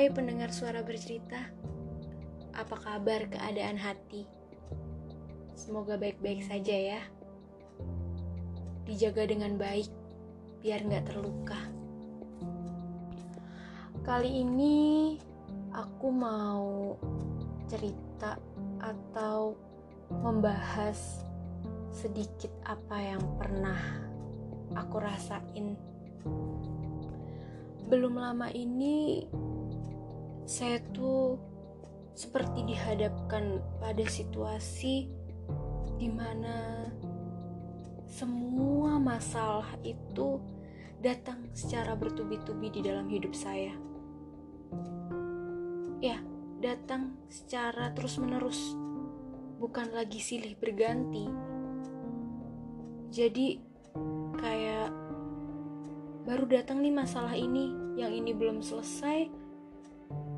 Hai pendengar suara bercerita, apa kabar keadaan hati? Semoga baik-baik saja ya. Dijaga dengan baik, biar nggak terluka. Kali ini aku mau cerita atau membahas sedikit apa yang pernah aku rasain. Belum lama ini saya tuh seperti dihadapkan pada situasi di mana semua masalah itu datang secara bertubi-tubi di dalam hidup saya. Ya, datang secara terus-menerus, bukan lagi silih berganti. Jadi, kayak baru datang nih masalah ini, yang ini belum selesai,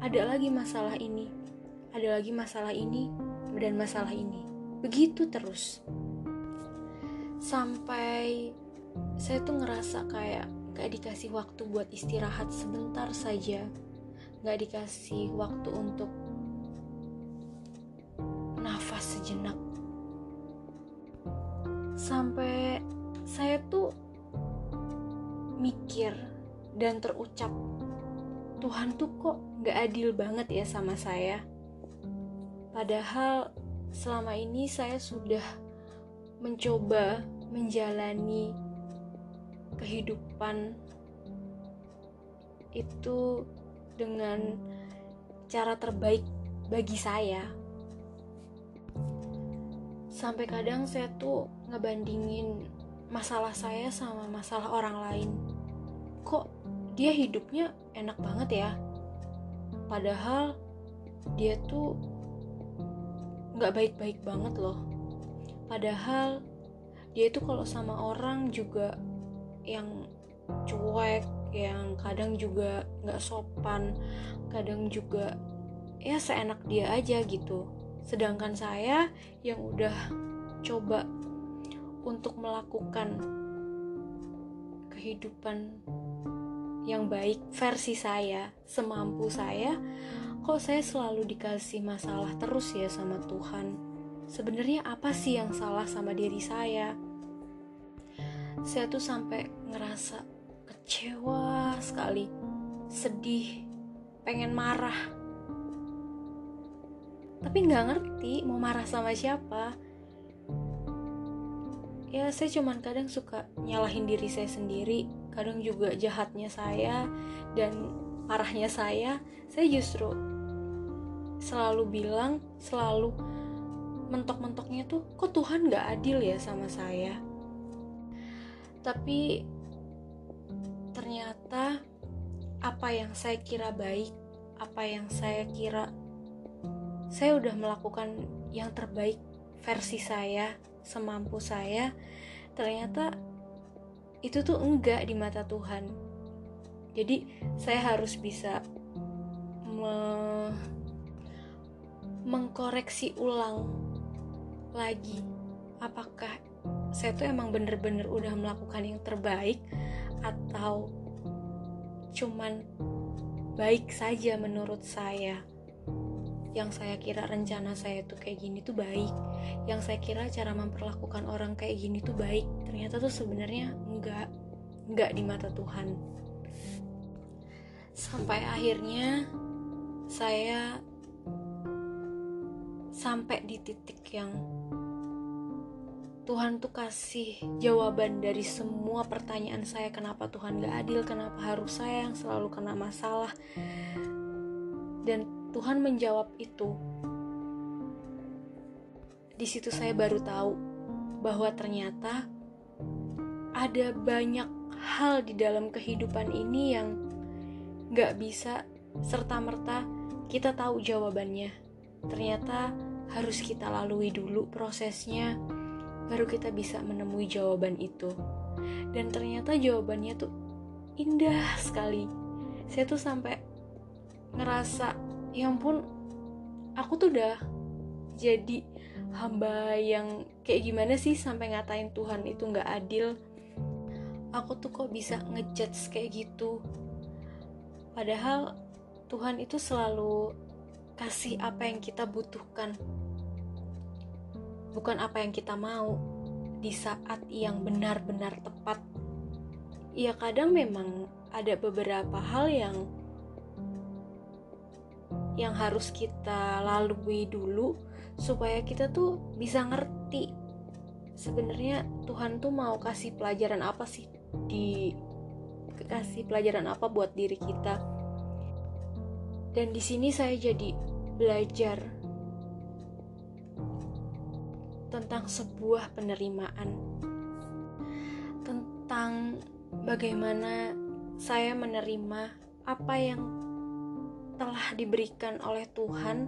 ada lagi masalah ini, ada lagi masalah ini, dan masalah ini. Begitu terus. Sampai saya tuh ngerasa kayak gak dikasih waktu buat istirahat sebentar saja. Gak dikasih waktu untuk nafas sejenak. Sampai saya tuh mikir dan terucap Tuhan tuh kok gak adil banget ya sama saya. Padahal selama ini saya sudah mencoba menjalani kehidupan itu dengan cara terbaik bagi saya. Sampai kadang saya tuh ngebandingin masalah saya sama masalah orang lain. Kok dia hidupnya enak banget ya padahal dia tuh nggak baik-baik banget loh. Padahal dia itu kalau sama orang juga yang cuek yang kadang juga nggak sopan kadang juga ya seenak dia aja gitu. Sedangkan saya yang udah coba untuk melakukan kehidupan yang baik versi saya, semampu saya, kok saya selalu dikasih masalah terus ya sama Tuhan. Sebenarnya apa sih yang salah sama diri saya? Saya tuh sampai ngerasa kecewa sekali, sedih, pengen marah. Tapi nggak ngerti mau marah sama siapa. Ya saya cuman kadang suka nyalahin diri saya sendiri kadang juga jahatnya saya dan parahnya saya saya justru selalu bilang selalu mentok-mentoknya tuh kok Tuhan gak adil ya sama saya? Tapi ternyata apa yang saya kira baik apa yang saya kira saya udah melakukan yang terbaik versi saya semampu saya ternyata itu tuh enggak di mata Tuhan. Jadi saya harus bisa me mengkoreksi ulang lagi apakah saya tuh emang bener-bener udah melakukan yang terbaik atau cuman baik saja menurut saya yang saya kira rencana saya tuh kayak gini tuh baik. Yang saya kira cara memperlakukan orang kayak gini tuh baik. Ternyata tuh sebenarnya enggak enggak di mata Tuhan. Sampai akhirnya saya sampai di titik yang Tuhan tuh kasih jawaban dari semua pertanyaan saya kenapa Tuhan gak adil, kenapa harus saya yang selalu kena masalah. Dan Tuhan menjawab itu. Di situ saya baru tahu bahwa ternyata ada banyak hal di dalam kehidupan ini yang gak bisa serta-merta kita tahu jawabannya. Ternyata harus kita lalui dulu prosesnya, baru kita bisa menemui jawaban itu. Dan ternyata jawabannya tuh indah sekali. Saya tuh sampai ngerasa ya ampun aku tuh udah jadi hamba yang kayak gimana sih sampai ngatain Tuhan itu nggak adil. Aku tuh kok bisa ngejudge kayak gitu? Padahal Tuhan itu selalu kasih apa yang kita butuhkan, bukan apa yang kita mau di saat yang benar-benar tepat. Ya, kadang memang ada beberapa hal yang yang harus kita lalui dulu supaya kita tuh bisa ngerti sebenarnya Tuhan tuh mau kasih pelajaran apa sih di kasih pelajaran apa buat diri kita. Dan di sini saya jadi belajar tentang sebuah penerimaan tentang bagaimana saya menerima apa yang telah diberikan oleh Tuhan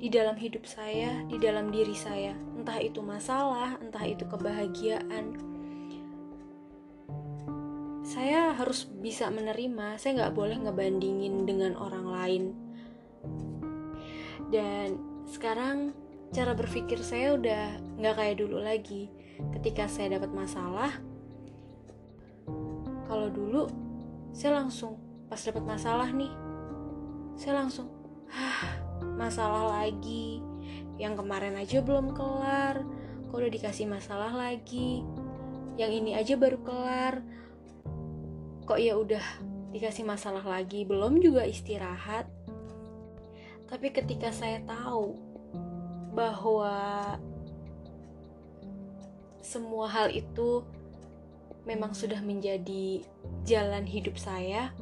di dalam hidup saya, di dalam diri saya, entah itu masalah, entah itu kebahagiaan. Saya harus bisa menerima, saya nggak boleh ngebandingin dengan orang lain. Dan sekarang cara berpikir saya udah nggak kayak dulu lagi. Ketika saya dapat masalah, kalau dulu saya langsung pas dapat masalah nih saya langsung ah masalah lagi. Yang kemarin aja belum kelar kok udah dikasih masalah lagi? Yang ini aja baru kelar kok ya udah dikasih masalah lagi belum juga istirahat. Tapi ketika saya tahu bahwa semua hal itu memang sudah menjadi jalan hidup saya,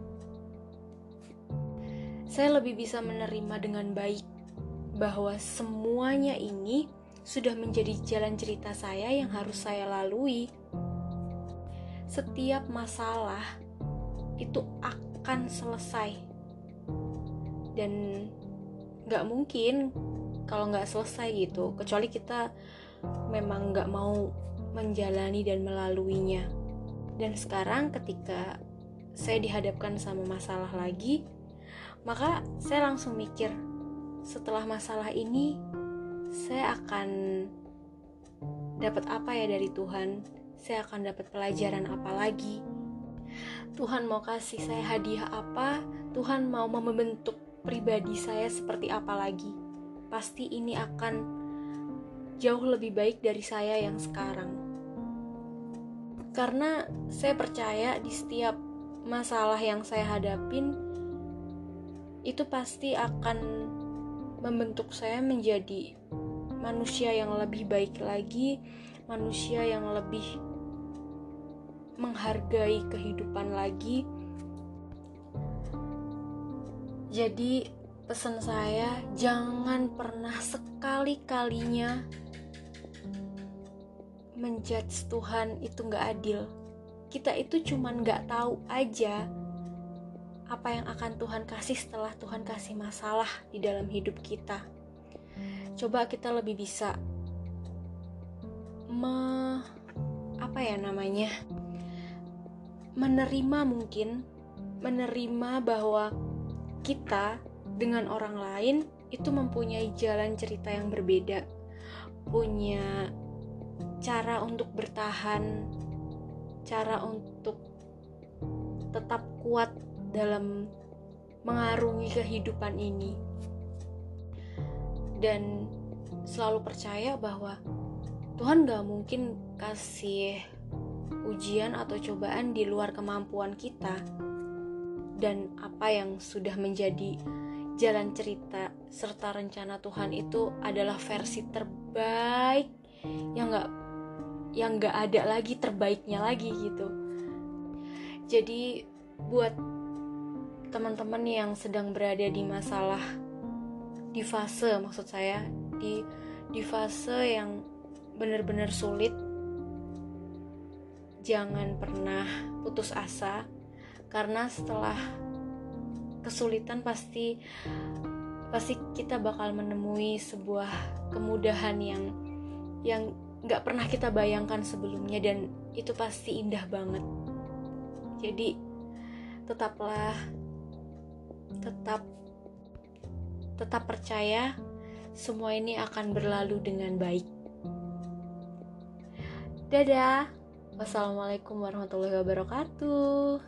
saya lebih bisa menerima dengan baik bahwa semuanya ini sudah menjadi jalan cerita saya yang harus saya lalui. Setiap masalah itu akan selesai, dan gak mungkin kalau nggak selesai gitu, kecuali kita memang nggak mau menjalani dan melaluinya. Dan sekarang, ketika saya dihadapkan sama masalah lagi, maka saya langsung mikir, setelah masalah ini, saya akan dapat apa ya dari Tuhan? Saya akan dapat pelajaran apa lagi? Tuhan mau kasih saya hadiah apa? Tuhan mau membentuk pribadi saya seperti apa lagi? Pasti ini akan jauh lebih baik dari saya yang sekarang. Karena saya percaya di setiap masalah yang saya hadapin, itu pasti akan membentuk saya menjadi manusia yang lebih baik lagi, manusia yang lebih menghargai kehidupan lagi. Jadi, pesan saya, jangan pernah sekali-kalinya menjudge Tuhan itu nggak adil. Kita itu cuman nggak tahu aja apa yang akan Tuhan kasih setelah Tuhan kasih masalah di dalam hidup kita. Coba kita lebih bisa me apa ya namanya? menerima mungkin menerima bahwa kita dengan orang lain itu mempunyai jalan cerita yang berbeda, punya cara untuk bertahan, cara untuk tetap kuat dalam mengarungi kehidupan ini. Dan selalu percaya bahwa Tuhan gak mungkin kasih ujian atau cobaan di luar kemampuan kita. Dan apa yang sudah menjadi jalan cerita serta rencana Tuhan itu adalah versi terbaik yang gak yang gak ada lagi terbaiknya lagi gitu. Jadi buat teman-teman yang sedang berada di masalah di fase maksud saya di di fase yang benar-benar sulit jangan pernah putus asa karena setelah kesulitan pasti pasti kita bakal menemui sebuah kemudahan yang yang nggak pernah kita bayangkan sebelumnya dan itu pasti indah banget. Jadi tetaplah tetap tetap percaya semua ini akan berlalu dengan baik. Dadah. Wassalamualaikum warahmatullahi wabarakatuh.